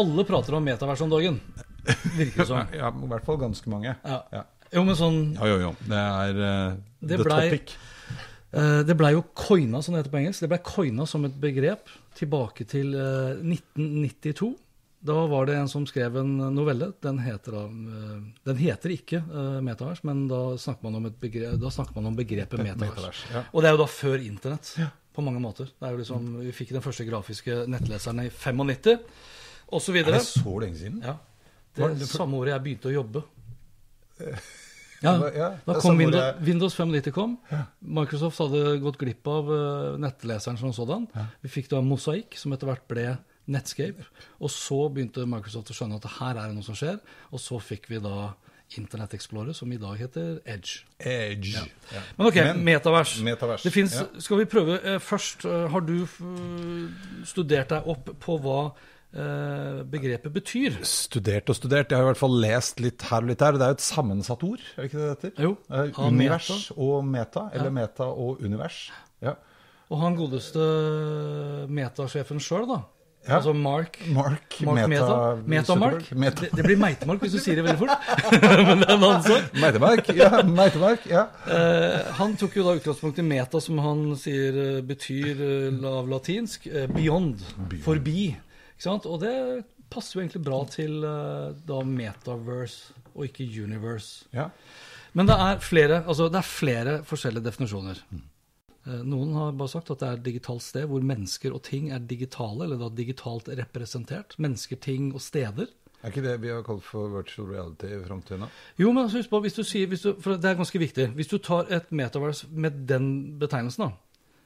Alle prater om metavers om dagen, virker det som. Ja, i hvert fall ganske mange. Ja. Ja. Jo, men sånn Jo, jo, jo. Det er uh, Det the ble, topic. Uh, Det blei jo coina, som det heter på engelsk. Det blei coina som et begrep tilbake til uh, 1992. Da var det en som skrev en novelle. Den heter, eh, den heter ikke eh, metavers, men da snakker man om, et begrep, da snakker man om begrepet metavers. Metavers, ja. Og det er jo da før internett, på mange måter. Det er jo liksom, vi fikk den første grafiske nettleseren i 95, og så Er det så lenge siden? Ja. Det Det det for- samme året jeg begynte å jobbe. Ja, da er kom Windows, Windows 95 kom. Microsoft hadde gått glipp av eh, nettleseren som sådan. Vi fikk da Mosaic, som etter hvert ble Netscape. Og så begynte Microsoft å skjønne at her er det noe som skjer. Og så fikk vi da Internet Explorer, som i dag heter Edge. Edge. Ja. Men ok, Men- metavers. Metavers, Det finnes. Skal vi prøve eh, først? eh, har du studert deg opp på hva begrepet betyr? Studert og studert. Jeg har i hvert fall lest litt her og litt der. Det er jo et sammensatt ord, er ikke det det heter? Jo, Eh, univers meta. og meta, eller Ja. meta og univers. Ja. Og han godeste metasjefen sjøl, da. Ja. Altså Mark Mark, Mark Meta. Metamark. Meta. Det, det blir Meitemark hvis du sier det veldig fort. Men det er en annen sak. Meitemark. Ja, Meitemark. Ja. Eh, han tok jo da utgangspunkt i meta, som han sier eh, betyr eh, av latinsk beyond, beyond, forbi. Og det passer jo egentlig bra til eh, da metaverse og ikke universe. ja. Men det er flere, altså det er flere forskjellige definisjoner. Eh, Noen har bare sagt at det er et digitalt sted hvor mennesker og ting er digitale, eller da digitalt representert. Mennesker, ting og steder. Er ikke det vi har kalt for virtual reality i framtida? Jo, men altså, husk på, hvis du sier, hvis du, for det er ganske viktig, hvis du tar et metaverse med den betegnelsen, da,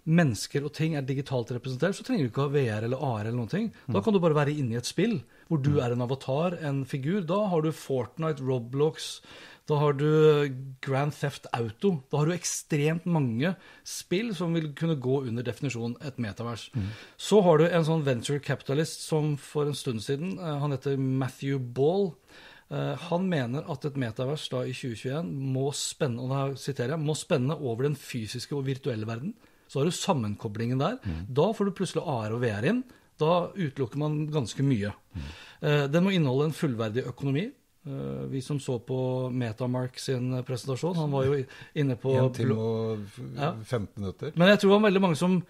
mennesker og ting er digitalt representert, så trenger du ikke ha VR eller AR eller noen ting. Da kan du bare være inne i et spill hvor du er en avatar, en figur. Da har du Fortnite, Roblox, da har du Grand Theft Auto. Da har du ekstremt mange spill som vil kunne gå under definisjonen et metavers. Så har du en sånn venture capitalist som for en stund siden, eh, han heter Matthew Ball, Eh, Han mener at et metavers da i 2021 må spenne, og da siterer jeg, må spenne over den fysiske og virtuelle verden. Så har du sammenkoblingen der. Da får du plutselig AR og VR inn. Da utelukker man ganske mye. Eh, Den må inneholde en fullverdig økonomi. Eh, Vi som så på Metamark sin presentasjon, han var jo inne på 1 time og 15 minutter. men jeg tror det var veldig mange som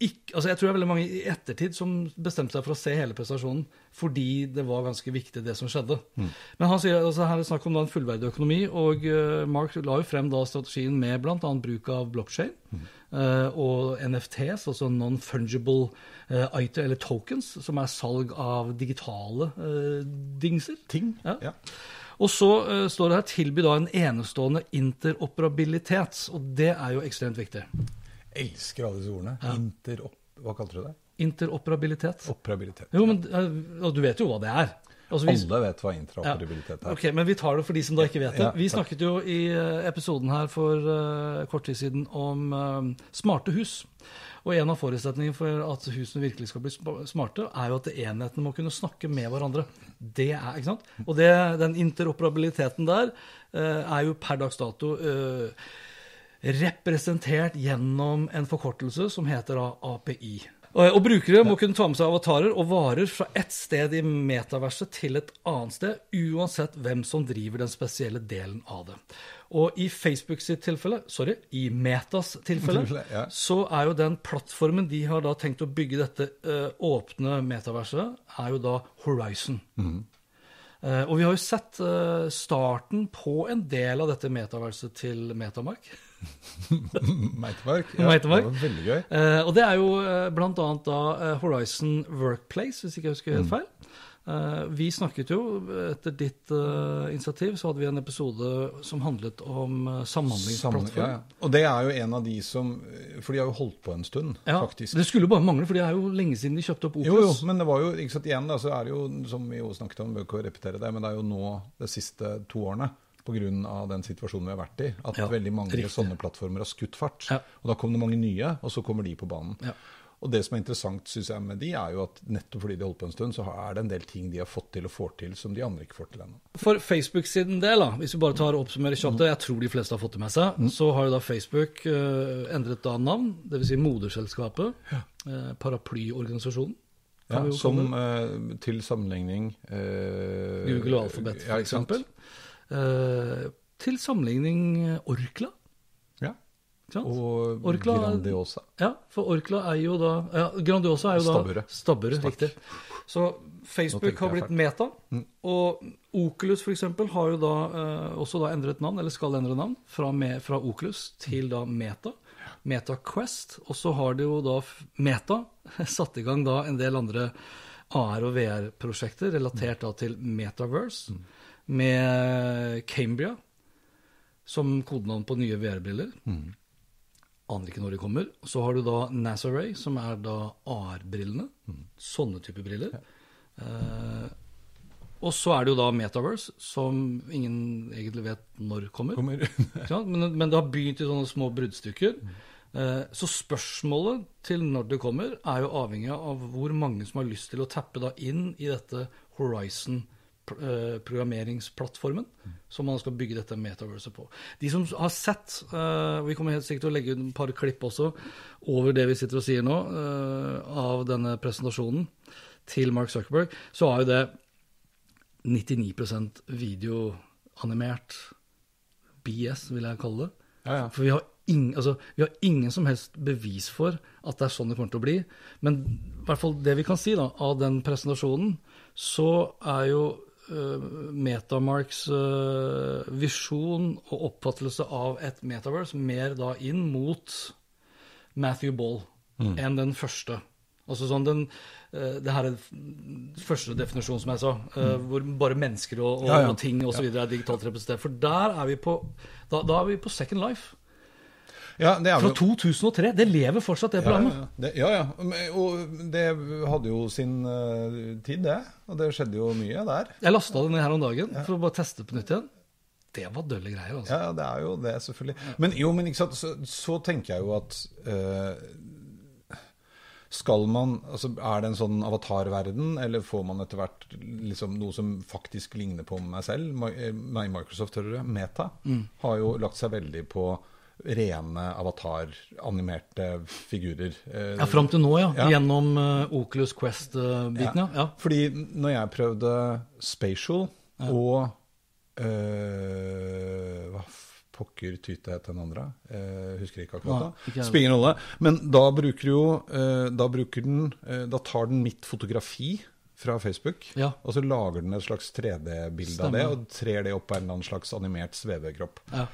ikke, altså jeg tror det er veldig mange i ettertid som bestemte seg for å se hele prestasjonen fordi det var ganske viktig, det som skjedde. Men han sier, altså her er det snakk om en fullverdig økonomi, og eh, Mark la jo frem da strategien med bl.a. bruk av blockchain eh, og NFTs, altså non-fungible uh, item, eller tokens, som er salg av digitale eh, dingser. Ting. Ja. Ja. Og så eh, står det her tilby da en enestående interoperabilitet, og det er jo ekstremt viktig. Elsker alle disse ordene. Interop... Hva kalte du det? Interoperabilitet. Operabilitet. Jo, men eh, og du vet jo hva det er. Altså, vi- Alle vet hva interoperabilitet er. Ok, Men vi tar det for de som da ikke vet det. Ja, vi snakket jo i eh, episoden her for uh, kort tid siden om uh, smarte hus. Og en av forutsetningene for at husene virkelig skal bli smarte, er jo at enhetene må kunne snakke med hverandre. Det er, ikke sant? Og det, den interoperabiliteten der uh, er jo per dags dato eh, representert gjennom en forkortelse som heter API. Og, brukere må kunne ta med seg avatarer og varer fra ett sted i metaverset til et annet sted, uansett hvem som driver den spesielle delen av det. Og i Facebook sitt tilfelle, sorry, i Metas tilfelle, Ja. så er jo den plattformen de har da tenkt å bygge dette eh, åpne metaverset, er jo da Horizon. Mm. og vi har jo sett eh, starten på en del av dette metaverset til Metamark. Meitemark. Meitemark. Det var veldig gøy. Eh, og det er jo eh, annet da eh, Horizon Workplace, hvis ikke jeg husker helt feil. Eh, vi snakket jo, etter ditt eh, initiativ, så hadde vi en episode som handlet om uh, samhandlingsplattform. ja, ja. Og det er jo en av de som For de har jo holdt på en stund, Ja, faktisk. Det skulle bare mangle, for det er jo lenge siden de kjøpte opp Opus. Jo, jo, men det var jo, ikke sant, igjen da, så er det jo, som vi jo snakket om, bør ikke repetere det, men det er jo nå de siste to årene, av den situasjonen vi har vært i, at Ja, veldig mange riktig. sånne plattformer har skutt fart. Ja. Og da kom det mange nye, og så kommer de på banen. Ja. Og det som er interessant, synes jeg, med de, er jo at nettopp fordi de holdt på en stund, så er det en del ting de har fått til og får til som de andre ikke får til ennå. For Facebook sin del, da, hvis vi bare tar og oppsummerer kjapt, jeg tror de fleste har fått det med seg, så har jo da Facebook uh, endret da navn, dvs. Si moderselskapet, paraplyorganisasjonen. Ja, kan vi jo som eh, til sammenligning Google og Alphabet, ja, for eksempel. Eh, til sammenligning eh, Orkla. Ja. Og Orkla- Grandiosa. Ja, for Orkla er jo da ja, Grandiosa er jo da Stabburet, riktig. Så Facebook har blitt Meta, og Oculus eksempel har jo da eh, også da endret navn, eller skal endre navn, fra, me, fra Oculus til da Meta. Meta Quest. Og så har det jo da Meta satt i gang da en del andre AR- og VR-prosjekter relatert da til Metaverse, med Cambria som kodenavn på nye VR-briller. Aner ikke når de kommer. Så har du da Nazaray, som er da AR-brillene. Sånne type briller. Eh, og så er det jo da Metaverse, som ingen egentlig vet når kommer. Kommer. Men, men det har begynt i sånne små bruddstykker. Eh, Så spørsmålet til når det kommer, er jo avhengig av hvor mange som har lyst til å tappe da inn i dette Horizon-programmeringsplattformen, som man skal bygge dette metaverset på. De som har sett, eh, vi kommer helt sikkert til å legge ut et par klipp også over det vi sitter og sier nå, eh, av denne presentasjonen til Mark Zuckerberg, så er jo det 99% videoanimert BS, vil jeg kalle det. Ja, ja. For vi har, ing, altså, vi har ingen som helst bevis for at det er sånn det kommer til å bli. Men i hvert fall det vi kan si da, av den presentasjonen, så er jo eh, Metamarks eh, visjon og oppfattelse av et metaverse mer da inn mot Matthew Ball Mm. enn den første. Altså sånn den, eh, det her er første definisjonen, som jeg sa, mm. hvor bare mennesker og, og. Ja, ja. og ting så videre er digitalt representert. For der er vi på da, da er vi på Second Life. Ja, det er Fra 2003. Det lever fortsatt, det programmet. ja, ja. Det, ja, ja. Og det hadde jo sin uh, tid, det. Og det skjedde jo mye der. Jeg lasta det ned her om dagen for å bare teste på nytt igjen. Det var dølle greier, altså. Ja, det er jo det, selvfølgelig. Men jo, men ikke sant, så, så tenker jeg jo at uh, skal man, altså Er det en sånn avatarverden, eller får man etter hvert liksom noe som faktisk ligner på meg selv? Eh, Microsoft, hører du. Meta har jo lagt seg veldig på rene avatar-animerte figurer. Eh, Ja, Fram til nå, ja. Ja. Gjennom uh, Oculus Quest-biten, ja. ja. Fordi når jeg prøvde Spatial og øh, Hva pokker tyte het den andre? Eh, husker ikke akkurat da. jeg Spiller ingen rolle. Men da bruker jo øh, Da bruker den Da tar den mitt fotografi fra Facebook, Ja. og så lager den et slags 3D-bilde av det, og trer det opp på en eller annen slags animert svevekropp. Ja.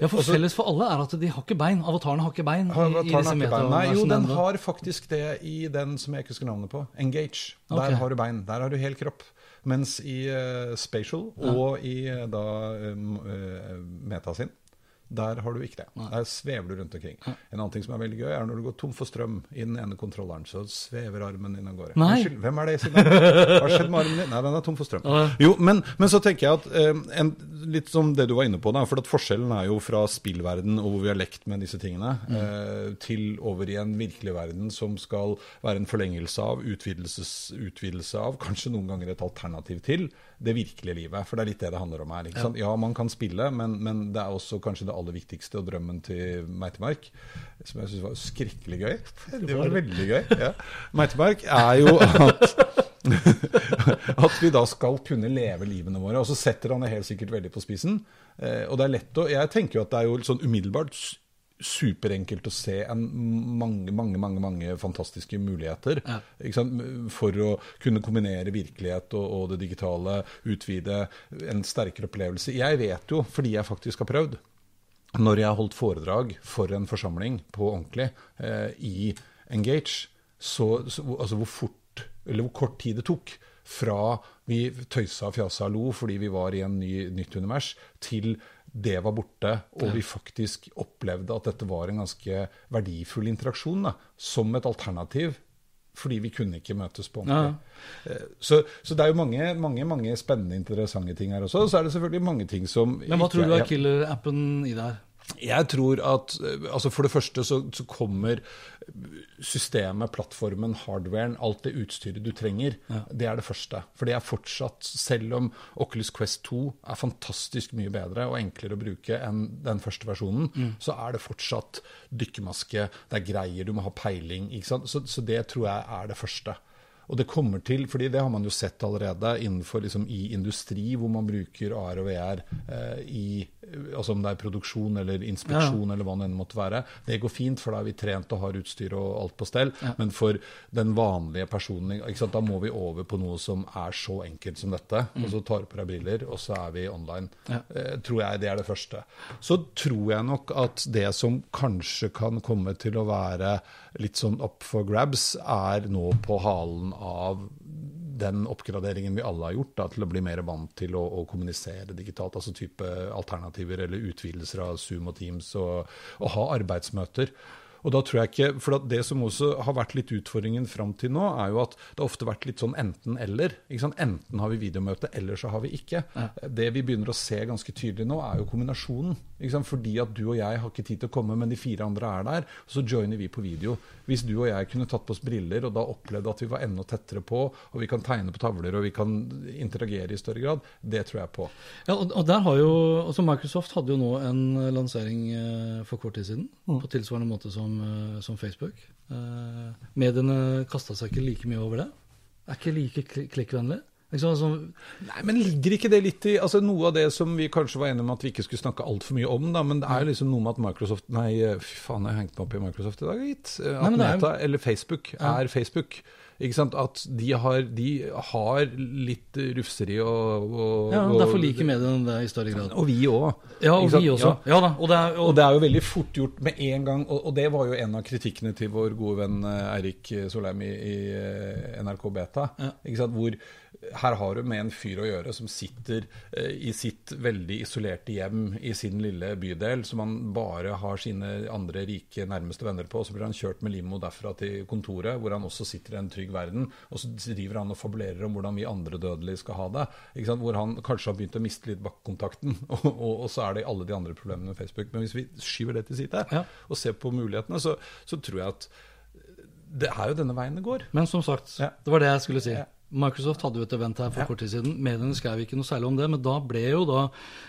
Ja, for felles for alle er at de har ikke bein. Avatarene har ikke bein. I, i disse bein? Nei, jo, den har faktisk det i den som jeg ikke husker navnet på. Engage. Der okay. har du bein. Der har du hel kropp. Mens i uh, Spatial og i eh, da um, uh, Meta sin, der har du ikke det. Der svever du rundt omkring. En annen ting som er veldig gøy, er når du går tom for strøm i den ene kontrolleren, så svever armen din av gårde. Unnskyld, hvem er det? Simen? Hva har skjedd med armen din? Nei, den er tom for strøm. Jo, men, men så tenker jeg at eh, en, litt som det du var inne på, da, for forskjellen er jo fra spillverden og hvor vi har lekt med disse tingene, eh, til over i en virkelig verden som skal være en forlengelse av, utvidelse av, kanskje noen ganger et alternativ til det virkelige livet. For det er litt det det handler om her. ikke sant? Ja, man kan spille, men, men det er også kanskje det aller viktigste og drømmen til Meitemark, som jeg syns var skrekkelig gøy. Det var veldig gøy. Ja. Meitemark er jo at at vi da skal kunne leve livene våre. Og så setter han det helt sikkert veldig på spissen. Eh, og det er lett å Jeg tenker jo at det er jo sånn umiddelbart superenkelt å se en mange, mange, mange, mange fantastiske muligheter. Ja. For å kunne kombinere virkelighet og, og, det digitale, utvide en sterkere opplevelse. Jeg vet jo, fordi jeg faktisk har prøvd, når jeg har holdt foredrag for en forsamling på ordentlig eh, i Engage, så, så altså hvor fort eller hvor kort tid det tok fra vi tøysa, fjasa og lo fordi vi var i en ny, nytt univers, til det var borte, og vi faktisk opplevde at dette var en ganske verdifull interaksjon da, som et alternativ. Fordi vi kunne ikke møtes på ordentlig. Ja. Eh, så, så, det er jo mange, mange, mange spennende, interessante ting her også. Og så er det selvfølgelig mange ting som Men hva tror du er killer-appen i det her? Jeg tror at eh, altså For det første så, så, kommer systemet, plattformen, hardwaren, alt det utstyret du trenger. Ja. Det er det første. For det er fortsatt, selv om Oculus Quest 2 er fantastisk mye bedre og enklere å bruke enn den første versjonen, mm. så er det fortsatt dykkermaske, det er greier, du må ha peiling. Så, så det tror jeg er det første. Og det kommer til, fordi det har man jo sett allerede innenfor liksom, i industri, hvor man bruker AR og VR eh, i altså om det er produksjon eller inspeksjon ja. eller hva det enn måtte være. Det går fint, for da er vi trent og har utstyr og alt på stell. Ja. Men for den vanlige personen, da må vi over på noe som er så enkelt som dette. Mm. Og så tar du på deg briller, og så er vi online. Ja. Eh, tror jeg det er det første. Så tror jeg nok at det som kanskje kan komme til å være litt sånn up for grabs, er nå på halen av den oppgraderingen vi alle har gjort da, til å bli mer vant til å, å, kommunisere digitalt. Altså type alternativer eller utvidelser av Zoom og Teams, og, og ha arbeidsmøter. Og da tror jeg ikke, for Det som også har vært litt utfordringen fram til nå, er jo at det har ofte vært litt sånn enten-eller. Enten har vi videomøte, eller så har vi ikke. Ja. Det vi begynner å se ganske tydelig nå, er jo kombinasjonen. Fordi at du og jeg har ikke tid til å komme, men de fire andre er der. Så joiner vi på video. Hvis du og jeg kunne tatt på oss briller og da opplevde at vi var enda tettere på, og vi kan tegne på tavler og vi kan interagere i større grad, det tror jeg på. Ja, og der har jo, altså Microsoft hadde jo nå en lansering eh, for kort tid siden, mm. på tilsvarende måte som Eh, som, Facebook. Eh, mediene kasta seg ikke like mye over det. Er ikke like klikkvennlig. Altså, Nei, men ligger ikke det litt i altså Noe av det som vi kanskje var enige om at vi ikke skulle snakke altfor mye om, da, men det er jo liksom noe med at Microsoft Nei, fy faen, jeg har hengt meg opp i Microsoft i dag, gitt. At nei, Meta, er, eller Facebook, ja. er Facebook. At de har, de har, litt rufseri og, og Ja, derfor liker mediene det i større grad. Og vi òg. Ja, og vi også. Ja. Ja, og, det er, og, og, det er, jo veldig fort gjort med en gang. Og, det var jo en av kritikkene til vår gode venn eh, Eirik Solheim i, i eh, NRK Beta. Hvor her har du med en fyr å gjøre som sitter eh, i sitt veldig isolerte hjem i sin lille bydel, som han bare har sine andre rike, nærmeste venner på. Så blir han kjørt med limo derfra til kontoret, hvor han også sitter i en trygg verden. Og så driver han og fabulerer om hvordan vi andre dødelige skal ha det. Hvor han kanskje har begynt å miste litt bakkekontakten, og, og, og, så er det alle de andre problemene med Facebook. Men hvis vi skyver det til side ja. og ser på mulighetene, så, så, tror jeg at det er jo denne veien det går. Men som sagt, ja. det var det jeg skulle si. Ja. Microsoft hadde jo et event her for ja. kort tid siden. Mediene skrev ikke noe særlig om det, men da ble jo da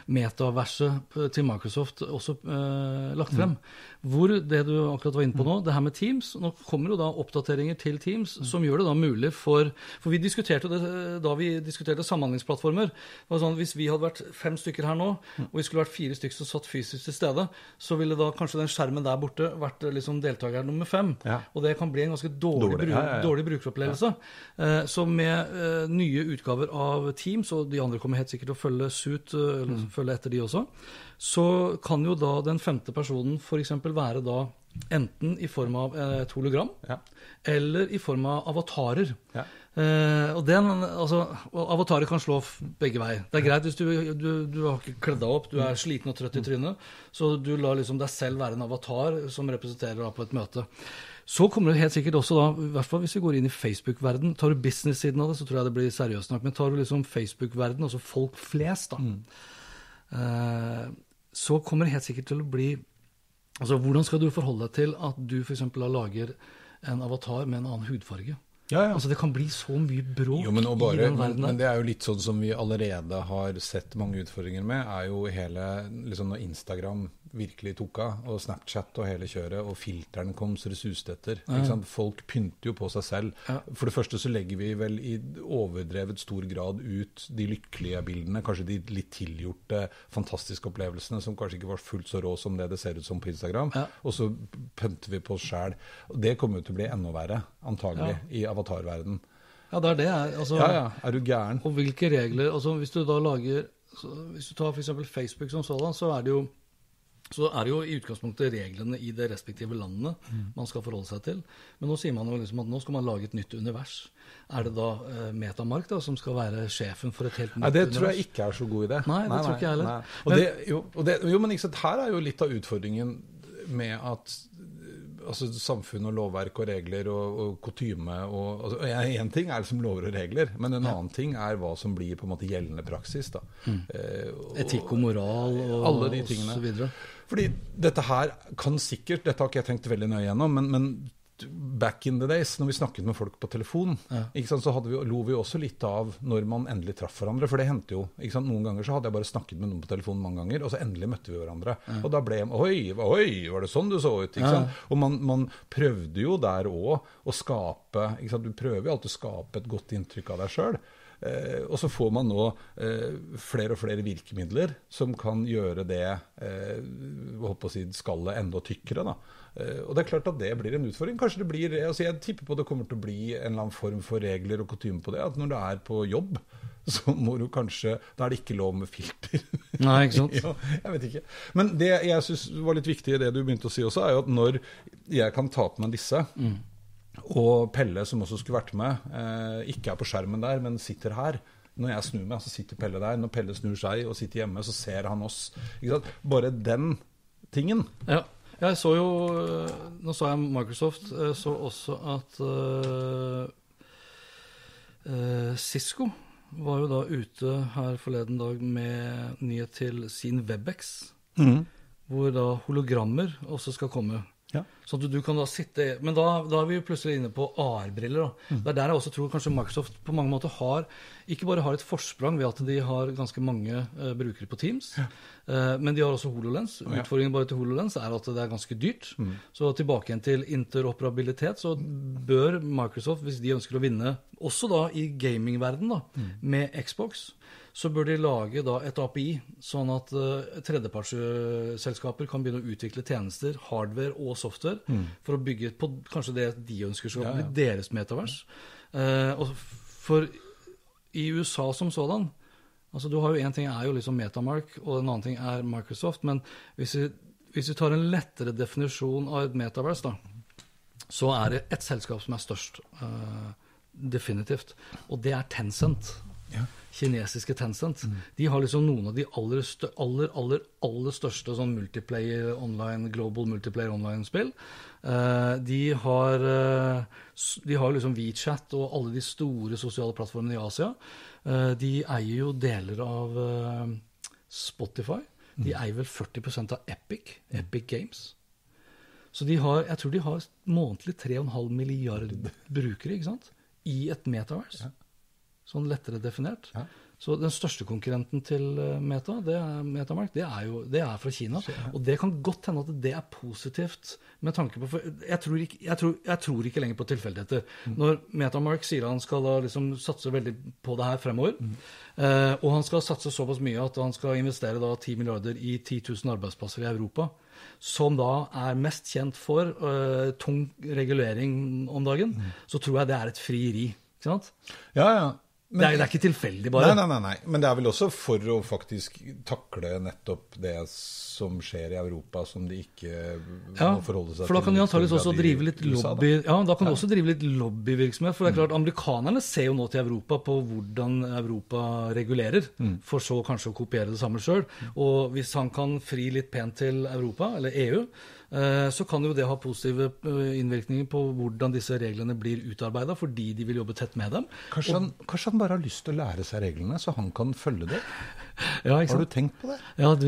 metaverset til Microsoft også eh, lagt frem. Mm. Hvor det du akkurat var inne på nå, det her med Teams Nå kommer jo da oppdateringer til Teams som gjør det da mulig for For vi diskuterte det da vi diskuterte samhandlingsplattformer. Det var sånn, Hvis vi hadde vært fem stykker her nå, og vi skulle vært fire stykker som satt fysisk til stede, så ville da kanskje den skjermen der borte vært liksom deltaker nummer fem. Ja. Og det kan bli en ganske dårlig, dårlig, ja, ja, dårlig brukeropplevelse. Eh, så med eh, nye utgaver av Teams, og de andre kommer helt sikkert til å følge suit, eh, eller mm. følge etter de også, så kan jo da den femte personen f.eks. være da enten i form av et hologram ja. eller i form av avatarer. Ja. Eh, og den, altså, Avatarer kan slå begge veier. Det er greit hvis du, du, du har ikke kledd deg opp, du er sliten og trøtt i trynet, så du lar liksom deg selv være en avatar som representerer deg på et møte. Så kommer det helt sikkert også da, i hvert fall hvis vi går inn i Facebook-verden Tar du business-siden av det, så tror jeg det blir seriøst nok. Men tar du liksom Facebook-verden, altså folk flest, da, mm. eh, så kommer det helt sikkert til å bli Altså, Hvordan skal du forholde deg til at du f.eks. lager en avatar med en annen hudfarge? Ja, ja. Altså Det kan bli så mye bråk Jo, men, og i den men, verden men men det er jo litt sånn som vi allerede har sett mange utfordringer med, er jo hele liksom Når Instagram virkelig tok av, og Snapchat og hele kjøret, og filteren kom så det suste etter. Sant? Folk pynter jo på seg selv. Ja. For det første så legger vi vel i overdrevet stor grad ut de lykkelige bildene, kanskje de litt tilgjorte, fantastiske opplevelsene som kanskje ikke var fullt så rå som det det ser ut som på Instagram. Ja. Og så pynter vi på oss sjæl. Det kommer jo til å bli enda verre, antagelig, i avatarverden. Ja, det er det. Altså, Ja, ja. Er du gæren? Og hvilke regler altså Hvis du da lager så Hvis du tar f.eks. Facebook som sådan, så er det jo så er det jo i utgangspunktet reglene i det respektive landene Mm. man skal forholde seg til. Men nå sier man jo liksom at nå skal man lage et nytt univers. Er det da eh, Metamark da, som skal være sjefen for et helt nytt univers? Nei, det tror jeg ikke er så god idé. Nei, det tror ikke jeg heller. nei. Det, jo, jo, men ikke sant, her er jo litt av utfordringen med at altså, samfunn og lovverk og regler og, og kutyme og altså, Én ting er liksom lover og regler, men en annen ting er hva som blir på en måte gjeldende praksis. da. Eh, og- Etikk og moral og, Alle de og så videre. Fordi dette her kan sikkert Dette har ikke jeg tenkt veldig nøye gjennom, men, men back in the days, når vi snakket med folk på telefon, ikke sant, så vi, lo vi også litt av når man endelig traff hverandre. For det hendte jo. sant, Noen ganger så hadde jeg bare snakket med noen på telefon mange ganger, og så endelig møtte vi hverandre. Og da ble Oi, oi, var det sånn du så ut? Og man, man prøvde jo der òg å skape Du prøver jo alltid å skape et godt inntrykk av deg sjøl. Eh, og så får man nå eh, flere og flere virkemidler som kan gjøre det eh, holdt å si, skallet enda tykkere. Da. Eh, og det er klart at det blir en utfordring. Kanskje det blir, altså Jeg tipper på det kommer til å bli en eller annen form for regler og kutyme på det. At når du er på jobb, så må du kanskje Da er det ikke lov med filter. Nei, ikke sant? ja, jeg vet ikke. Men det jeg syns var litt viktig i det du begynte å si også, er jo at når jeg kan ta på meg disse og Pelle, som også skulle vært med, eh, ikke er på skjermen der, men sitter her. Når jeg snur meg, så sitter Pelle der. Når Pelle snur seg og sitter hjemme, så ser han oss. Ikke sant? Bare den tingen. Ja. Jeg så jo øh, Nå så jeg Microsoft Jeg så også at uh, Cisco var jo da ute her forleden dag med nyhet til sin Webex, hvor da hologrammer også skal komme. Ja. Så du, du kan da sitte Men da, da er vi plutselig inne på AR-briller. Mm. Det er der jeg også tror kanskje Microsoft på mange måter har ikke bare har et forsprang ved at de har ganske mange uh, brukere på Teams, eh, men de har også HoloLens. Utfordringen bare til HoloLens er at det er ganske dyrt. Så tilbake igjen til interoperabilitet, så bør Microsoft, hvis de ønsker å vinne, også da i gamingverden da, med Xbox, så bør de lage da et API, sånn at uh, tredjepartsselskaper kan begynne å utvikle tjenester, hardware og software, for å bygge på kanskje det de ønsker skal Ja, ja. bli deres metavers. Uh, og for i USA som sådan altså du har jo Én ting er jo liksom Metamark, og en annen ting er Microsoft. Men hvis vi, hvis vi tar en lettere definisjon av et metavers, da, så er det ett selskap som er størst. Uh, definitivt. Og det er Tencent. Kinesiske Tencent. De har liksom noen av de aller, aller, aller, aller største sånn multiplayer online, global multiplayer online-spill. Eh, de har eh, de har liksom WeChat og alle de store sosiale plattformene i Asia. Eh, de eier jo deler av Spotify. De eier vel 40% av Epic, Epic Games. Så de har, jeg tror de har månedlig 3,5 milliard brukere ikke sant? i et metavers. Sånn lettere definert. Ja. Så den største konkurrenten til eh, Meta, det er Metamark, det er jo det er fra Kina. Og det kan godt hende at det er positivt med tanke på jeg tror ikke, jeg tror, jeg tror ikke lenger på tilfeldigheter. Når Metamark sier han skal liksom satse veldig på det her fremover, eh, og han skal satse såpass mye at han skal investere da 10 milliarder i 10 000 arbeidsplasser i Europa, som da er mest kjent for eh, tung regulering om dagen, så tror jeg det er et frieri. Ikke sant? Ja, ja. Det, er, det er ikke tilfeldig, bare. Nei, nei, nei. Men det er vel også for å faktisk takle nettopp det som skjer i Europa, som de ikke Ja, må forholde seg til. for da kan de antakeligvis også drive litt da. lobby Ja, da kan de også drive litt lobbyvirksomhet. For det er klart, amerikanerne ser jo nå til Europa på hvordan Europa regulerer, for så kanskje å kopiere det samme sjøl. Og hvis han kan fri litt pent til Europa, eller EU, så kan jo det ha positive eh, innvirkninger på hvordan disse reglene blir utarbeida, fordi de vil jobbe tett med dem. Kanskje han, kanskje han bare har lyst til å lære seg reglene, så han kan følge det? Ja, Har du tenkt på det? Ja, du,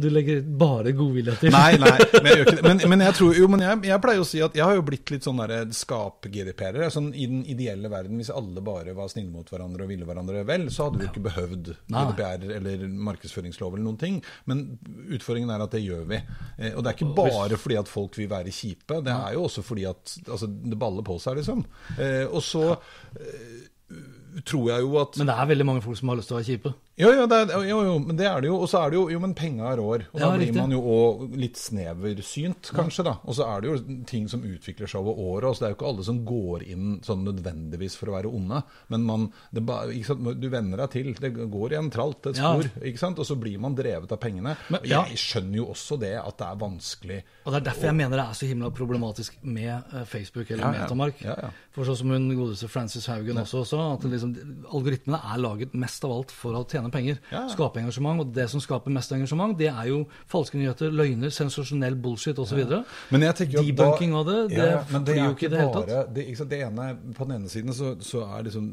du legger bare godvilje til. Nei, nei, men jeg. Men, men jeg tror jo, men jeg, jeg pleier å si at jeg har jo blitt litt sånn derre skap-GDP-er. Sånn I den ideelle verden, hvis alle bare var snille mot hverandre og ville hverandre vel, så hadde vi jo ikke behøvd. GDPR eller markedsføringslov eller noen ting. Men utfordringen er at det gjør vi. Eh, Og det er ikke bare fordi at folk vil være kjipe, det er jo også fordi at altså, det baller på seg, liksom. Eh, Og så eh, tror jeg jo at Men det er veldig mange folk som har lyst til å være kjipe. jo, jo, er, jo, jo, men det er det jo. Og så er det jo Jo, men penga rår. Og Ja, da blir riktig. man jo òg litt sneversynt, kanskje, da. Og så er det jo ting som utvikler seg over året. Altså, det er jo ikke alle som går inn sånn nødvendigvis for å være onde. Men man det? Du venner deg til. Det går i en tralt, et Ja. spor. Ikke sant? Og så blir man drevet av pengene. Men- ja. jeg skjønner jo også det, at det er vanskelig. Og Det er derfor jeg mener det er så himla problematisk med eh, Facebook eller Ja, ja. Metamark. Ja, ja. For sånn som hun godeste Frances Haugen også sa, at liksom, algoritmene er laget mest av alt for å tjene penger. Ja, ja. Skape engasjement. Og det som skaper mest engasjement, det er jo falske nyheter, løgner, sensasjonell bullshit osv. At Debunking av det, det Ja, ja, er jo ikke i det hele tatt. Det, det ene, på den ene siden så, så er liksom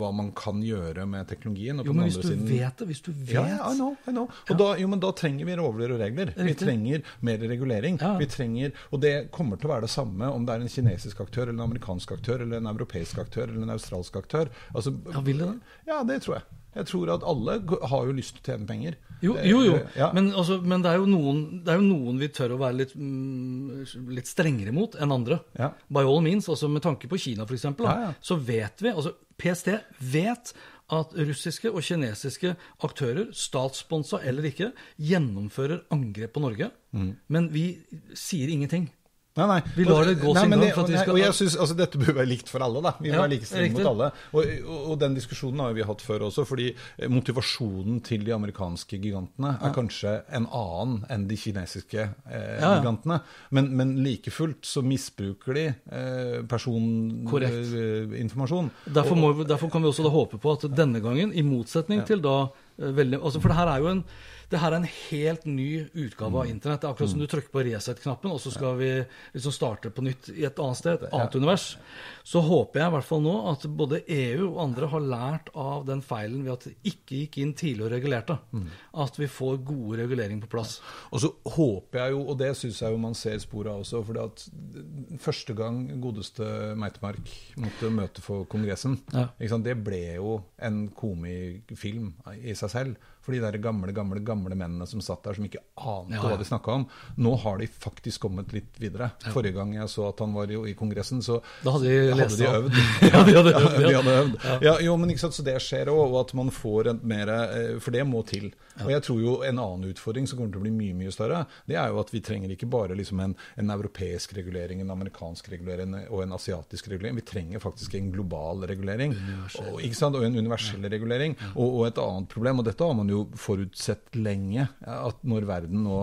hva man kan gjøre med teknologien. Og på Jo, men hvis du siden vet det, hvis du vet Ja, ja, I know, I know. Og da, jo, men da trenger vi lover og regler. Vi trenger mer regulering. Ja. Vi trenger, og det kommer til å være det samme om det er en kinesisk aktør, eller en amerikansk aktør, eller en europeisk aktør, eller en australsk aktør. Altså, Ja, vil det da? Ja, det tror jeg. Jeg tror at alle har jo lyst til å tjene penger. Jo, jo, jo. Ja. Men, altså, men det, er jo noen, det er jo noen vi tør å være litt, mm, litt strengere mot enn andre. Ja. By all means, altså Med tanke på Kina f.eks., Ja, ja. så vet vi altså PST vet at russiske og kinesiske aktører, statssponsa eller ikke, gjennomfører angrep på Norge. Mm. Men vi sier ingenting. Nei, nei. Vi lar det gå sin gang det- vi nei, skal- Og jeg synes, altså, Dette bør være likt for alle. da. Vi må Ja, være like strenge mot alle. Og, og, og den diskusjonen har vi hatt før også, fordi eh, motivasjonen til de amerikanske gigantene er kanskje en annen enn de kinesiske eh, Ja, gigantene. Men, men like fullt så misbruker de eh, personinformasjon. Derfor, derfor kan vi også da håpe på at denne gangen, i motsetning til da eh, veldig, altså For det her er jo en det her er en helt ny utgave av internett. Det er akkurat som du trykker på reset-knappen, og så skal vi liksom starte på nytt i et annet sted, et annet univers. Så håper jeg i hvert fall nå at både EU og andre har lært av den feilen ved at det ikke gikk inn tidlig og regulerte. At vi får gode reguleringer på plass. Og så håper jeg jo, og det syns jeg jo man ser spor av også, fordi at første gang godeste Meitemark måtte møte for Kongressen, det ble jo en komifilm i seg selv. For de der gamle, gamle, gamle mennene som satt der, som ikke ante Ja, ja. hva de snakka om. Nå har de faktisk kommet litt videre. Forrige gang jeg så at han var i, i Kongressen, så Da hadde de hadde de øvd. Ja, de hadde øvd, Ja, de hadde øvd. Ja, jo, men ikke sant, så det skjer òg, og at man får et mer eh, For det må til. Og jeg tror jo en annen utfordring som kommer til å bli mye mye større, det er jo at vi trenger ikke bare liksom en, en europeisk regulering, en amerikansk regulering og en asiatisk regulering. Vi trenger faktisk en global regulering. Og, og en universell regulering. Og, og et annet problem, og dette har man jo forutsett lenge, at når verden nå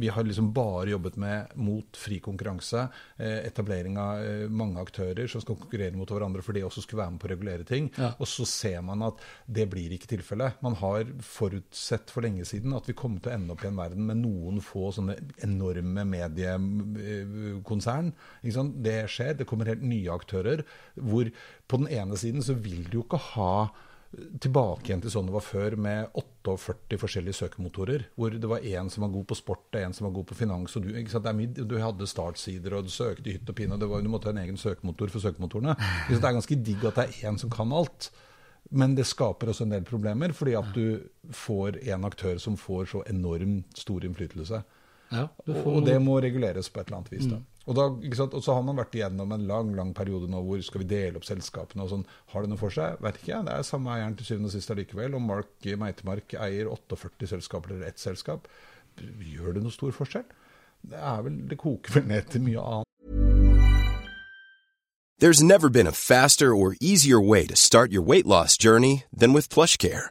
Vi har liksom bare jobbet med mot fri konkurranse, eh, etablering av eh, mange aktører som skal konkurrere mot hverandre for det også skulle være med på å regulere ting. Ja. Og så ser man at det blir ikke tilfellet. Man har forutsett for lenge siden at vi kommer til å ende opp i en verden med noen få sånne enorme mediekonsern. Sant? Det skjer. Det kommer helt nye aktører. Hvor på den ene siden så vil du jo ikke ha tilbake igjen til sånn det var før, med 48 forskjellige søkemotorer. Hvor det var én som var god på sport, og én som var god på finans. og Du, mye, du hadde startsider, og du søkte hytt og pine. og var- Du måtte ha en egen søkemotor for søkemotorene. Så? Det er ganske digg at det er én som kan alt. Men det skaper også en del problemer, fordi at du får en aktør som får så enormt stor innflytelse. Ja, får og det må reguleres på et eller annet vis. Da. Og, da, og så har man vært igjennom en lang lang periode nå hvor skal vi dele opp selskapene og sånn. Har det noe for seg? Vet ikke. Det er samme eieren til syvende og sist allikevel. Og Mark Meitemark eier 48 selskaper eller ett selskap. Gjør det noe stor forskjell? Det vel, det koker vel ned til mye annet. There's never been a faster or easier way to start your weight loss journey than with PlushCare.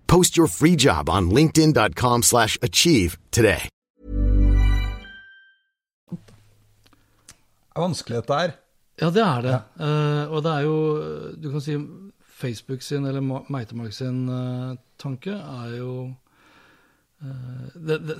Post your free job on linkedin.com/achieve slash achieve today. Det er vanskelig dette her. Ja, det er det. Eh, og det er jo Du kan si Facebook sin, eller Ma- Meitemark sin uh, tanke, er jo uh, det, det,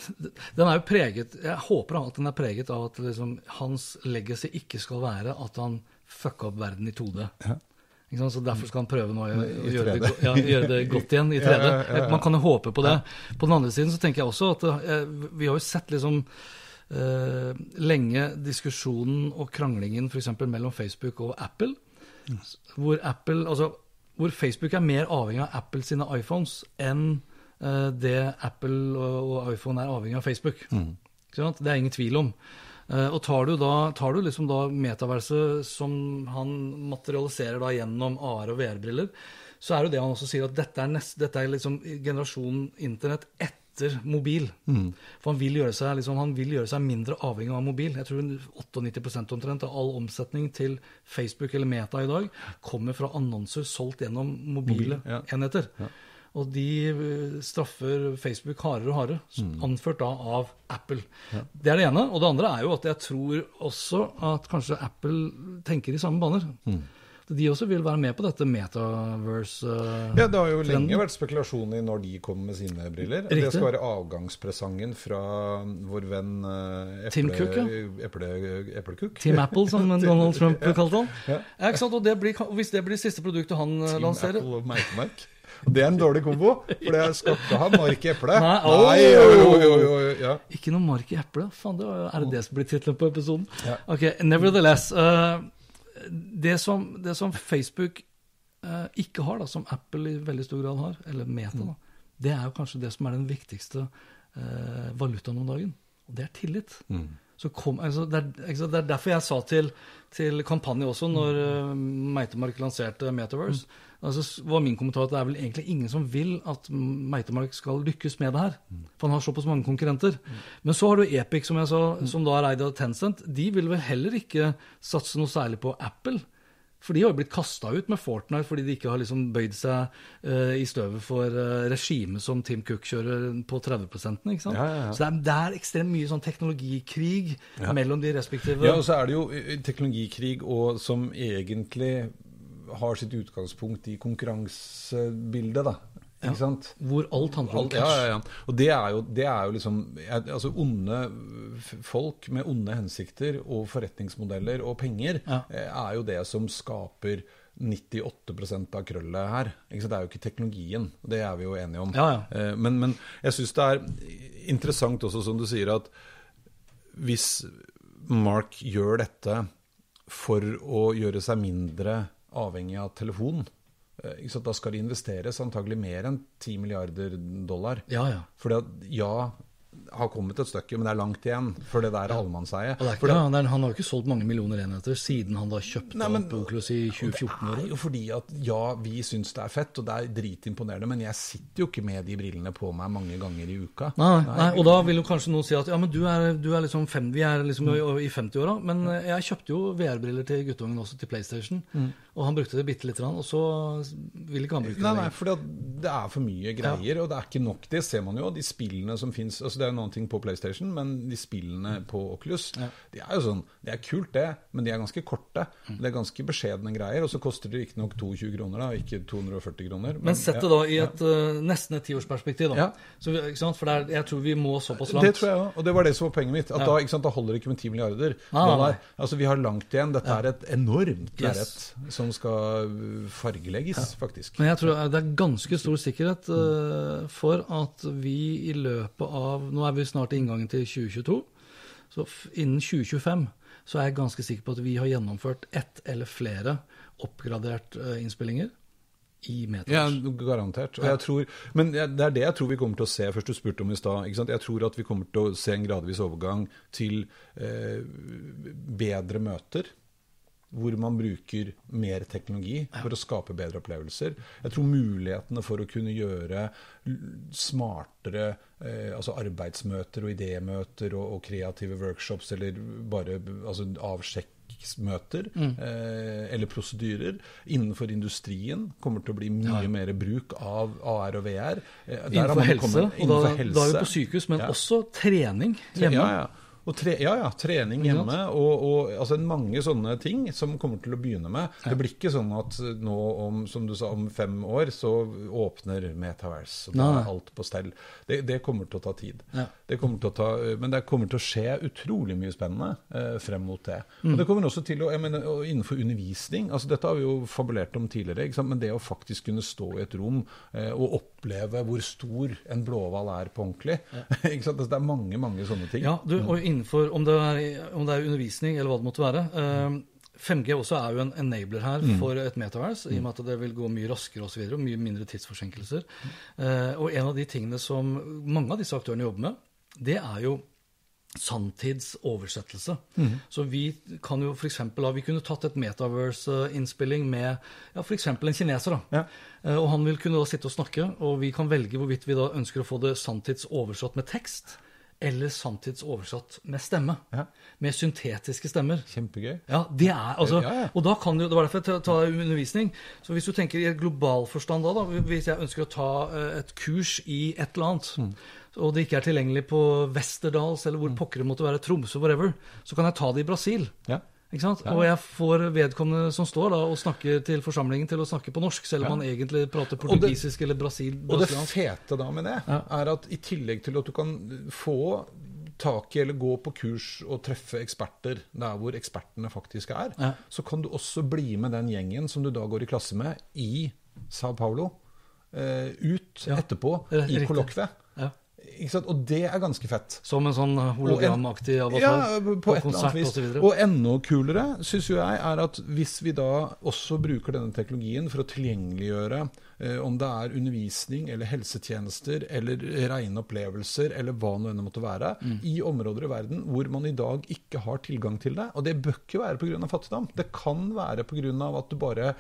Den er jo preget Jeg håper at den er preget av at liksom, hans legacy ikke skal være at han fucka opp verden i 2D. Ikke sant? Så Derfor skal han prøve nå å, å gjøre, det, ja, gjøre det godt igjen i 3D. Ja, ja. Man kan jo håpe på det. På den andre siden så tenker jeg også at eh, vi har jo sett liksom eh, lenge diskusjonen og kranglingen f.eks. mellom Facebook og Apple. Hvor, Apple, altså, hvor Facebook er mer avhengig av Apple sine iPhones enn eh, det Apple og, og iPhone er avhengig av Facebook. Sant? Det er ingen tvil om. Eh, og tar du, da, tar du liksom da metaverset som han materialiserer da gjennom AR- og VR-briller, så er jo det han også sier at dette er, nest, dette er liksom generasjonen internett etter mobil. For han vil, gjøre seg, liksom, han vil gjøre seg mindre avhengig av mobil. Jeg tror 98 omtrent av all omsetning til Facebook eller Meta i dag kommer fra annonser solgt gjennom mobile Mobil, ja. enheter. Og de eh, straffer Facebook hardere og hardere, s- anført da av Apple. Det er det ene. Og det andre er jo at jeg tror også at kanskje Apple tenker i samme baner. De også vil være med på dette metaverse. eh, Ja, Det har jo trenden. lenge vært spekulasjoner i når de kommer med sine briller. Riktig. Det skal være avgangspresangen fra vår venn eh, Eple, Tim Cook, ja. Eple, Eplecook. Team Apple, som Donald Trump kalte han. Ja. Ja? Og det blir, hvis det blir siste produktet han Team lanserer Apple og Meitemark. Det er en dårlig kombo, for det skal ikke ha mark i eplet. Nei, Nei, oh, oh, ja. Ikke noe mark i eplet. Faen, det er det det som blir tittelen på episoden? Ja. Ok, nevertheless. Uh, det, som, det som Facebook uh, ikke har, da, som Apple i veldig stor grad har, eller Meta, da, det er jo kanskje det som er den viktigste uh, valutaen om dagen. Og det er tillit. Så kom, altså, det, er, det er derfor jeg sa til, til kampanje også, når uh, Meitemark lanserte Metaverse, altså, var min kommentar at det er vel egentlig ingen som vil at Meitemark skal lykkes med det her. For han har såpass mange konkurrenter. Men så har du Epic, som jeg sa, som da er eid av Tencent. De vil vel heller ikke satse noe særlig på Apple. For de har jo blitt kasta ut med Fortnite fordi de ikke har liksom bøyd seg uh, i støvet for uh, regimet som Tim Cook kjører på 30 ikke sant? Ja, ja, ja. Så det er, det er ekstremt mye sånn teknologikrig mellom de respektive Ja, og så er det jo eh, teknologikrig og som egentlig har sitt utgangspunkt i konkurransebildet, da. Sant? Hvor alt handler om Alt, ja, ja, ja. Og det er jo, det er jo liksom Altså onde folk med onde hensikter og forretningsmodeller og penger Ja. eh, er jo det som skaper 98% av krøllet her. Det er jo ikke teknologien, det er vi jo enige om. Ja, ja. Eh, Men, men jeg syns det er interessant også, som du sier, at hvis Mark gjør dette for å gjøre seg mindre avhengig av telefon, eh, da skal det investeres antagelig mer enn 10 milliarder dollar. Ja, ja. For ja, har kommet et stykke, men det er langt igjen før det der er allemannseie. Er, han har ikke solgt mange millioner enheter siden han da kjøpte Nei, men- opp Oculus i 2014. Det er jo fordi at ja, vi syns det er fett, og det er dritimponerende, men jeg sitter jo ikke med de brillene på meg mange ganger i uka. Nei, nei, og da vil jo kanskje noen si at ja, men du er, du er liksom fem, vi er liksom i, i 50-åra. Men eh, jeg kjøpte jo VR-briller til guttungen også, til PlayStation. Og han brukte det bitte lite grann, og så vil ikke han bruke det. nei, nei for det er for mye greier, og det er ikke nok. Det ser man jo. De spillene som fins altså Det er noen ting på PlayStation, men de spillene på Oculus De er jo sånn Det er kult, det, men de er ganske korte. Det er ganske beskjedne greier, og så koster det riktignok 22 kroner, da, ikke 240 kroner. Men sett det da i et eh, nesten et tiårsperspektiv, da. Ja. Så? For det er, jeg tror vi må såpass langt. Det tror jeg òg, og det var det som var poenget mitt. At Ja. da, sant, da holder det ikke med 10 milliarder Nei, nei, dollar. nei. Altså, vi har langt igjen. Dette er et enormt Yes. som skal uh, fargelegges, faktisk. Men jeg tror det er ganske stor sikkerhet uh, for at vi i løpet av Nå er vi snart i inngangen til 2022. Så innen 2025 så er jeg ganske sikker på at vi har gjennomført ett eller flere oppgradert eh, innspillinger i Ja, garantert. Jeg tror, men det er det jeg tror vi kommer til å se, først du spurte om i stad. Jeg tror at vi kommer til å se en gradvis overgang til eh, bedre møter. Hvor man bruker mer teknologi for å skape bedre opplevelser. Jeg tror mulighetene for å kunne gjøre smartere eh, altså arbeidsmøter og idémøter og, og kreative workshops eller bare altså avsjekksmøter eh, eller prosedyrer innenfor industrien kommer til å bli mye mer bruk av AR og VR. Eh, Innenfor helse, kommet- og da, helse. da er vi på sykehus, men Ja. også trening hjemme. Ja, ja. Og tre, ja, ja, trening hjemme og, og altså mange sånne ting som kommer til å begynne med. Det blir ikke sånn at nå om, som du sa, om fem år så åpner Metaverse, og da er alt på stell. Det, det kommer til å ta tid. Ja. Det til å ta, men det kommer til å skje utrolig mye spennende eh, frem mot det. Mm. Og det kommer også til å, mener, Innenfor undervisning, altså dette har vi jo fabulert om tidligere, men det å faktisk kunne stå i et rom eh, og oppleve hvor stor en blåhval er på ordentlig sant? Altså, Det er mange mange sånne ting. Ja, du, og innenfor, om det, er, om det er undervisning eller hva det måtte være eh, 5G også er jo en enabler her for et metaverse, i og med at det vil gå mye raskere og, så og mye mindre tidsforsinkelser. Eh, og en av de tingene som mange av disse aktørene jobber med, det er jo sanntidsoversettelse. Så vi kan jo eksempel, vi kunne tatt et metaverse-innspilling med ja, f.eks. en kineser. da. Ja. Eh, Og han vil kunne da sitte og snakke, og vi kan velge hvorvidt vi da ønsker å få det sanntidsoversatt med tekst, eller sanntidsoversatt med stemme. Ja. Med syntetiske stemmer. Kjempegøy. Ja, det er, altså, Ja, ja. Og da kan du, Det var derfor jeg tar undervisning. Så hvis du tenker i et global forstand da, da, hvis jeg ønsker å ta eh, et kurs i et eller annet, Mm. og det ikke er tilgjengelig på Westerdals eller hvor pokker det måtte være, Tromsø, whatever, så kan jeg ta det i Brasil. Ja. Ikke sant? Og jeg får vedkommende som står da og snakker til forsamlingen, til å snakke på norsk, selv om han egentlig prater portugisisk det- eller brasil, Og det fete da med det, er at i tillegg til at du kan få tak i eller gå på kurs og treffe eksperter der hvor ekspertene faktisk er, Ja. så kan du også bli med den gjengen som du da går i klasse med i Sao Paulo, Uh, ut Ja. etterpå i kollokviet. Og det er ganske fett. Som en sånn hologramaktig avatar Ja, på, et eller annet vis. Og, Og enda kulere syns jo jeg er at hvis vi da også bruker denne teknologien for å tilgjengeliggjøre eh, om det er undervisning eller helsetjenester eller rene opplevelser eller hva nå enn det måtte være, Mm. i områder i verden hvor man i dag ikke har tilgang til det. Og det bør ikke være pga. fattigdom. Det kan være pga. at du bare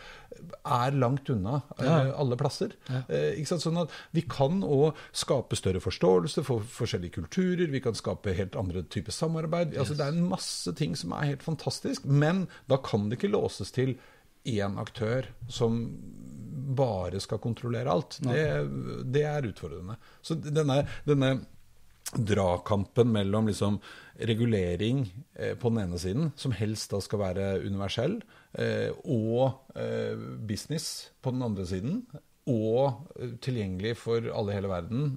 er langt unna eh, Ja. alle plasser. Ja. ikke sant? Sånn at vi kan òg skape større forståelse for forskjellige kulturer. Vi kan skape helt andre typer samarbeid. Altså, det er en masse ting som er helt fantastisk. Men da kan det ikke låses til én aktør som bare skal kontrollere alt. Det, det er utfordrende. Så denne, denne dragkampen mellom liksom regulering eh, på den ene siden, som helst da skal være universell, eh, og eh, business på den andre siden. Og tilgjengelig for alle i hele verden.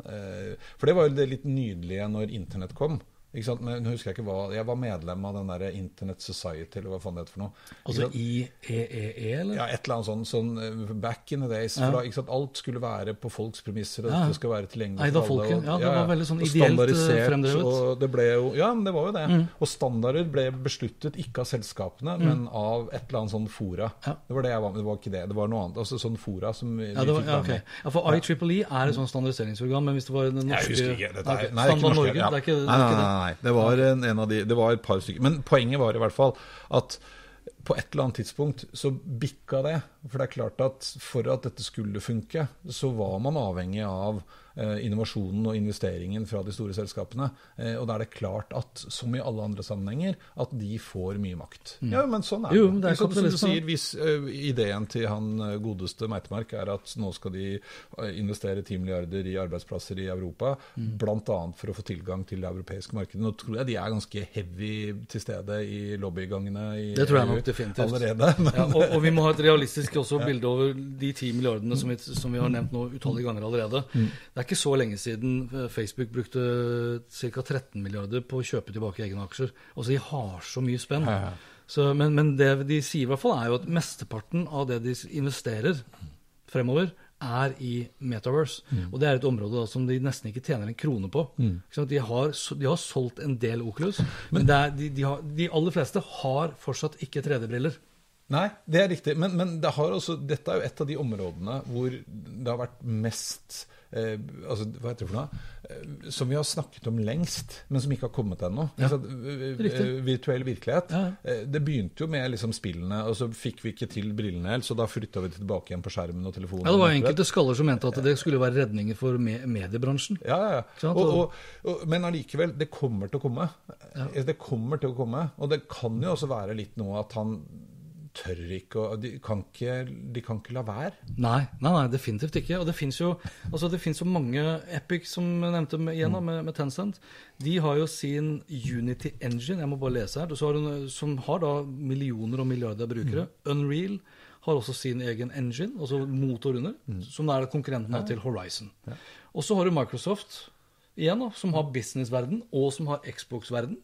For det var jo det litt nydelige når internett kom. Ikke sant? Men husker Jeg ikke hva, jeg var medlem av den der Internet Society, eller hva faen det heter for noe. Altså? IEEE, eller? Ja, et eller annet sånn, sånn eh, back in the days. For da, ikke sant? Alt skulle være på folks premisser, og Ja. det skulle være tilgjengelig Eida for alle. folket. og- Ja, det var veldig sånn ideelt, eh, fremdrevet. Mm. Og det ble jo, ja, men det var jo det. Og standarder ble besluttet ikke av selskapene, men av et eller annet sånn fora. Ja. Det var det jeg var med, det var ikke det. Det var noe annet. Altså sånn fora som vi, Ja, var, fikk ja, okay. ja, for IEEE er et sånt standardiseringsorgan, men hvis det var den norske Jeg husker ikke. Dette er, nei, det er ikke norske. Norge, ja. det er ikke, det er ikke det. Nei. Det var en, en de Det var et par stykker. Men poenget var i hvert fall at på et eller annet tidspunkt så bikka det. For det er klart at for at dette skulle funke, så var man avhengig av eh, innovasjonen og investeringen fra de store selskapene. Eh, og da er det klart at, som i alle andre sammenhenger, at de får mye makt. Ja, men sånn er det. Jo, det. er Som- som du sier, hvis eh, ideen til han eh, godeste Meitemark er at nå skal de eh, investere 10 milliarder i arbeidsplasser i Europa, Mm. bl.a. for å få tilgang til det europeiske markedet. Nå tror jeg de er ganske heavy til stede i lobbygangene i Det tror jeg nok definitivt. allerede. Ja, og, og vi må ha et realistisk også bilde over de ti milliardene som vi, som vi har nevnt nå utallige ganger allerede. Mm. Det er ikke så lenge siden eh, Facebook brukte ca. 13 milliarder på å kjøpe tilbake egne aksjer. Altså, de har så mye spenn. Så, men, men det de sier i hvert fall, er jo at mesteparten av det de investerer fremover, er i Metaverse. Mm. Og det er et område da, som de nesten ikke tjener en krone på. Sant? De, har, de har solgt en del Oculus, men, det er, de, de, har, de aller fleste har fortsatt ikke 3D-briller. Nei, det er riktig. Men, men det har også, dette er jo et av de områdene hvor det har vært mest eh, altså, Hva heter det for noe? Eh, som vi har snakket om lengst, men som ikke har kommet ennå. Altså, eh, eh, virtuell virkelighet. Ja. Eh, Det begynte jo med liksom spillene, og så fikk vi ikke til brillene helt, så da flytta vi tilbake igjen på skjermen og telefonen. Ja, Det var enkelte skaller som mente at det skulle være redninger for me mediebransjen. Ja, ja, ja. Og, og, og, men allikevel, det kommer til å komme. Ja. Det kommer til å komme. Og det kan jo også være litt noe at han tør ikke å de kan ikke, de kan ikke la være. Nei, nei, nei, definitivt ikke. Og det fins jo, altså jo mange Epic, som jeg nevnte med, igjen med, med Tencent. De har jo sin Unity Engine, jeg må bare lese her, har en, som har da millioner og milliarder av brukere. Unreal har også sin egen engine, altså motor under, som er konkurrenten til Horizon. Og så har du Microsoft igjen, da, som har businessverden, og som har Xbox-verden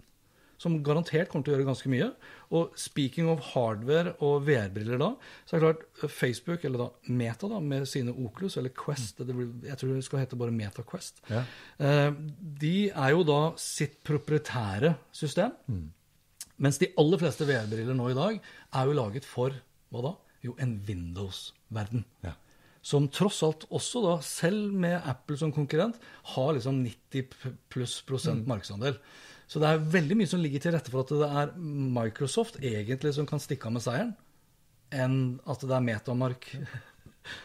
som garantert kommer til å gjøre ganske mye. Og speaking of hardware og VR-briller da, så er det klart eh, Facebook, eller da Meta da, med sine Oculus, eller Quest, det blir, jeg tror det skal hete bare Meta Quest, Ja. eh, de er jo da sitt proprietære system. Mens de aller fleste VR-briller nå i dag er jo laget for hva da? Jo, en Windows-verden. Ja. Som tross alt også, da, selv med Apple som konkurrent, har liksom 90 pluss prosent markedsandel. Så det er veldig mye som ligger til rette for at det er Microsoft egentlig som kan stikke av med seieren, enn at det er Metamark.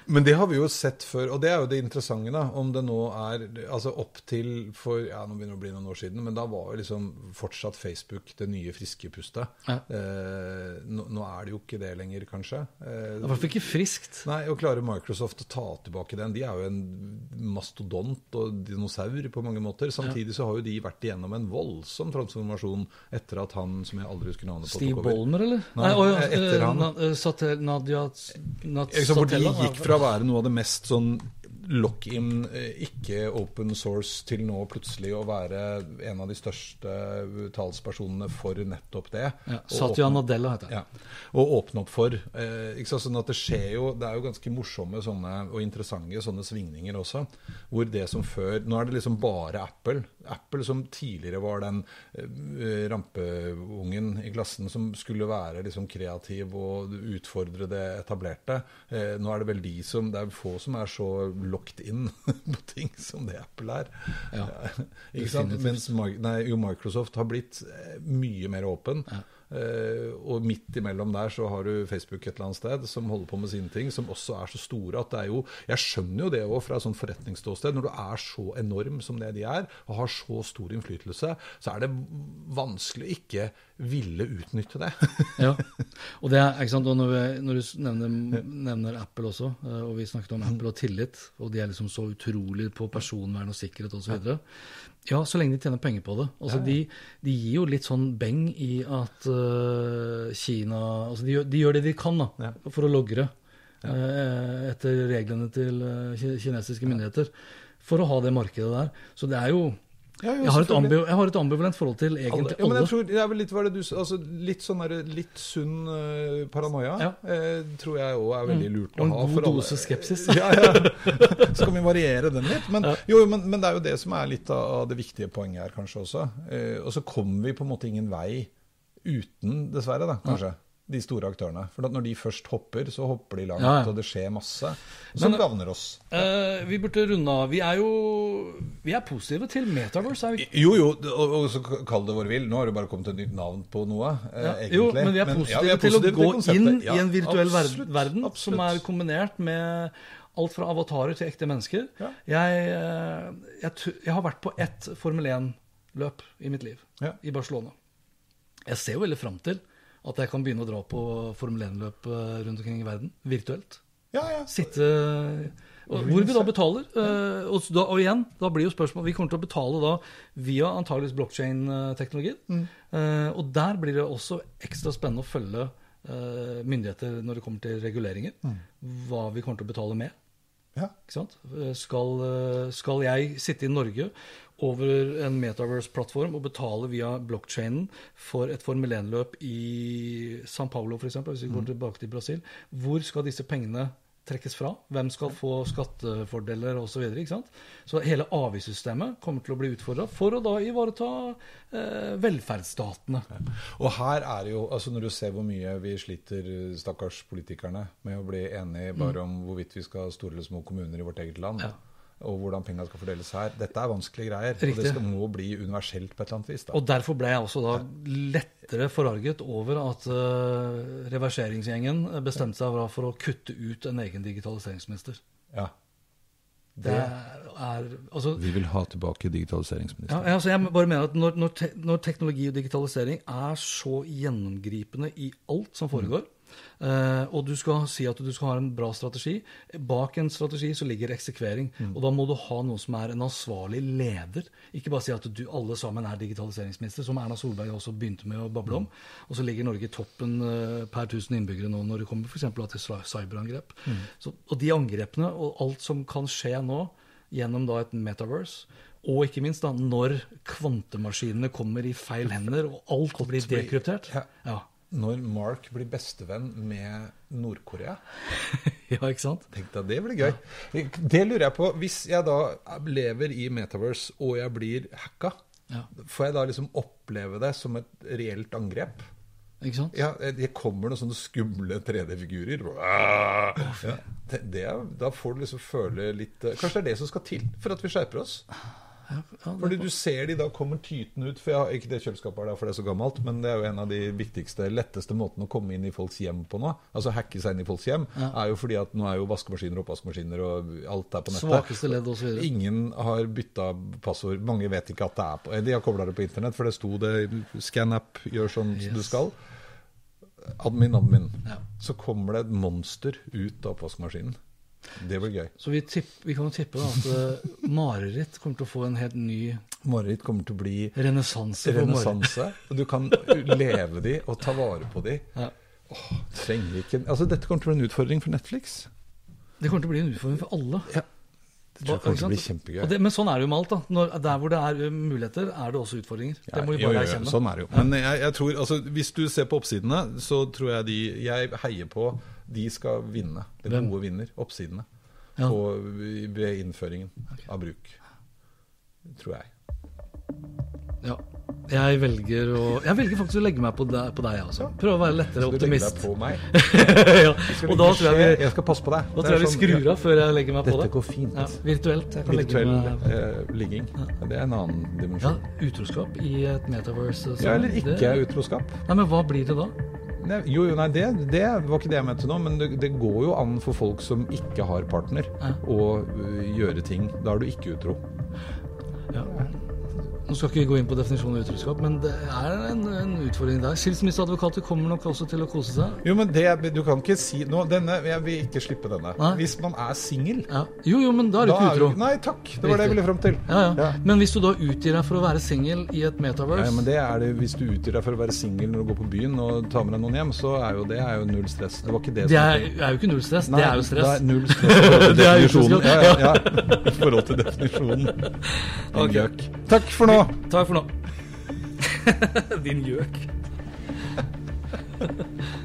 Men det har vi jo sett før, og det er jo det interessante, da. Om det nå er altså opp til for ja, nå begynner det å bli noen år siden, men da var jo liksom fortsatt Facebook det nye friske pustet. Ja. Eh, nå, nå er det jo ikke det lenger, kanskje. Eh, Det ikke friskt. Nei, å klare Microsoft å ta tilbake den De er jo en mastodont og dinosaur på mange måter. Samtidig så har jo de vært igjennom en voldsom transformasjon etter at han som jeg aldri husker navnet på Steve. Bolmer, eller? Nei, nei, ja, etter eh, han. Eh, Nadia Nat Gikk fra å være noe av det mest sånn lock-in, eh, ikke open source, til nå plutselig å være en av de største talspersonene for nettopp det. ja, Satya Nadella heter det. Ja, og åpne opp for. Eh? Sånn at det skjer jo Det er jo ganske morsomme sånne, og interessante sånne svingninger også. Hvor det som før Nå er det liksom bare Apple. Apple som tidligere var den eh, rampeungen i klassen som skulle være liksom kreativ og utfordre det etablerte. Eh, nå er det vel de som Det er få som er så locked in på ting som det Apple er. Ja? Mens nei, jo Microsoft har blitt eh, mye mer åpen. Eh, og midt imellom der så har du Facebook et eller annet sted som holder på med sine ting, som også er så store at det er jo Jeg skjønner jo det òg fra et sånt forretningsståsted. Når du er så enorm som det de er, og har så stor innflytelse, så er det vanskelig å ikke ville utnytte det. Ja, og det er, ikke sant, og når, vi, når du nevner, nevner Apple også, eh, og vi snakket om Apple og tillit, og de er liksom så utrolig på personvern og sikkerhet osv. Ja, så lenge de tjener penger på det. Altså, de, de gir jo litt sånn beng i at uh, Kina altså de, de gjør det de kan da, Ja. for å logre uh, etter reglene til uh, kinesiske myndigheter. For å ha det markedet der. Så det er jo Ja, jo, jeg, har et jeg har et ambivalent forhold til Alle. Ja, men jeg tror det er vel litt, det du, altså, litt sånn der, litt sunn uh, paranoia Ja. eh, tror jeg òg er veldig lurt mm. å en god for alle. dose skepsis. ja, ja. Så kan vi variere den litt. Men, jo, men, men det er jo det som er litt av det viktige poenget her, kanskje også. Eh, og så kommer vi på en måte ingen vei uten, dessverre, da, kanskje. De store aktørene. For når de først hopper, så hopper de langt, Ja, ja. og det skjer masse. Som Men- gagner oss. Eh, vi burde runde av. Vi er jo vi er positive til Metaverse. Er vi? Jo, jo, og, og så kall det hvor du vil. Nå har det bare kommet et nytt navn på noe. Eh, Ja, jo, men vi er positive, ja, vi er til å gå til inn i en virtuell absolutt, verden som er kombinert med alt fra avatarer til ekte mennesker. Jeg, eh, jeg, jeg har vært på ett Formel 1-løp i mitt liv, i Barcelona. Jeg ser jo veldig fram til at jeg kan begynne å dra på Formel 1-løp eh, rundt omkring i verden, virtuelt. Ja, ja. Sitte Hvor vi da betaler. eh, og, da, og igjen, da blir jo spørsmålet Vi kommer til å betale da via antageligvis blokkjein-teknologien. Eh, og der blir det også ekstra spennende å følge eh, myndigheter når det kommer til reguleringer. Hva vi kommer til å betale med. ja. Ikke sant? Eh, Skal, eh, skal jeg sitte i Norge over en Metaverse-plattform og betale via blokkjeden for et Formel 1-løp i San Paulo f.eks., hvis vi går tilbake til Brasil, hvor skal disse pengene trekkes fra. Hvem skal få skattefordeler osv. Så, videre, ikke sant? så hele avgiftssystemet kommer til å bli utfordra for å da ivareta eh, velferdsstatene. Og her er jo, altså Når du ser hvor mye vi sliter, stakkars politikerne, med å bli enige bare om hvorvidt vi skal ha store eller små kommuner i vårt eget land. Ja. Og hvordan penga skal fordeles her. Dette er vanskelige greier. Riktig. Og det skal, må bli universelt på et eller annet vis. da. Og derfor ble jeg også da lettere forarget over at uh, reverseringsgjengen bestemte seg for å kutte ut en egen digitaliseringsminister. Ja. Det er altså, Vi vil ha tilbake ja, digitaliseringsministeren. altså jeg bare mener at når, når, te, når teknologi og digitalisering er så gjennomgripende i alt som foregår, eh, og du skal si at du skal ha en bra strategi Bak en strategi så ligger eksekvering. Og da må du ha noen som er en ansvarlig leder. Ikke bare si at du alle sammen er digitaliseringsminister, som Erna Solberg også begynte med å bable om. Og så ligger Norge i toppen uh, per 1000 innbyggere nå når det kommer f.eks. til cyberangrep. cyberangrep. Så, og de angrepene og alt som kan skje nå gjennom da et metaverse, og ikke minst da når kvantemaskinene kommer i feil hender, og alt blir- dekryptert. Ja. Ja. Når Mark blir bestevenn med Nord-Korea ja, ikke sant? Tenk deg, Det blir gøy. Det lurer jeg på. Hvis jeg da lever i Metaverse og jeg blir hacka, Ja. får jeg da liksom oppleve det som et reelt angrep? Ikke sant? Ja, Det kommer noen sånne skumle 3D-figurer. Ja, da får du liksom føle litt eh, Kanskje det er det som skal til for at vi skjerper oss? Ja, ja, Fordi du ser de da kommer tytende ut. For jeg har ikke det kjøleskapet her, for det er så gammelt, men det er jo en av de viktigste, letteste måtene å komme inn i folks hjem på nå. Altså hacke seg inn i folks hjem. Er jo fordi at nå er jo vaskemaskiner og oppvaskmaskiner og alt er på nettet. Svakeste ledd og så videre. Ingen har bytta passord. Mange vet ikke at det er på De har kobla det på internett, for det sto det scan-app, gjør sånn som du skal. Admin, admin. Ja. Så kommer det et monster ut av oppvaskmaskinen. Det blir gøy. Så vi, tipp, vi kan jo tippe da, at eh, mareritt kommer til å få en helt ny Mareritt kommer til å bli renessanse renessanse. Og du kan leve de og ta vare på de. Ja. Åh, trenger ikke Altså, dette kommer til å bli en utfordring for Netflix. Det kommer til å bli en utfordring for alle. Ja. Det tror jeg kommer til å bli kjempegøy. Og det, men sånn er det jo med alt. da. Når, der hvor det er uh, muligheter, er det også utfordringer. Ja, det må vi jo, bare jo, jo, erkjenne. Sånn er det jo. Men jeg, jeg tror, altså, hvis du ser på oppsidene, så tror jeg de Jeg heier på de skal vinne. Det Hvem? gode vinner. Oppsidene. Ja. På, ved innføringen av bruk. Tror jeg. Ja. Jeg velger, å, jeg velger faktisk å legge meg på deg, på deg også. Prøve å være lettere Skal du legge optimist. deg på meg? ja. Og da tror jeg vi, jeg skal passe på deg. da tror jeg vi sånn- skrur av før jeg legger meg på Dette går fint. Ja, virtuelt. Virtuell eh, ligging. Det er en annen ja, dimensjon. utroskap i et metaverse. Ja, eller ikke Det- utroskap. Nei, men hva blir det da? Nei, jo, jo, nei, det, det var ikke det jeg mente nå, men det, det går jo an for folk som ikke har partner, Ja. å øh, gjøre ting. Da er du ikke utro. Ja. Nå skal ikke vi gå inn på definisjonen av utroskap, men det er en, en utfordring der. Skilsmisseadvokater kommer nok også til å kose seg. Jo, men det, du kan ikke si nå, denne, Jeg vil ikke slippe denne. Nei. Hvis man er singel Ja. Jo, jo, men da er du ikke utro. Nei takk, det var det jeg ville fram til. Ja, ja. Men hvis du da utgir deg for å være singel i et metaverse Ja, men det er det, Hvis du utgir deg for å være singel når du går på byen og tar med deg noen hjem, så er jo det er jo null stress. Det var ikke det Det er, er jo ikke null stress, Nei, det er jo stress. Det er null stress i forhold til definisjonen. I forhold til definisjonen. Okay. Takk for nå. Takk for nå. Din gjøk.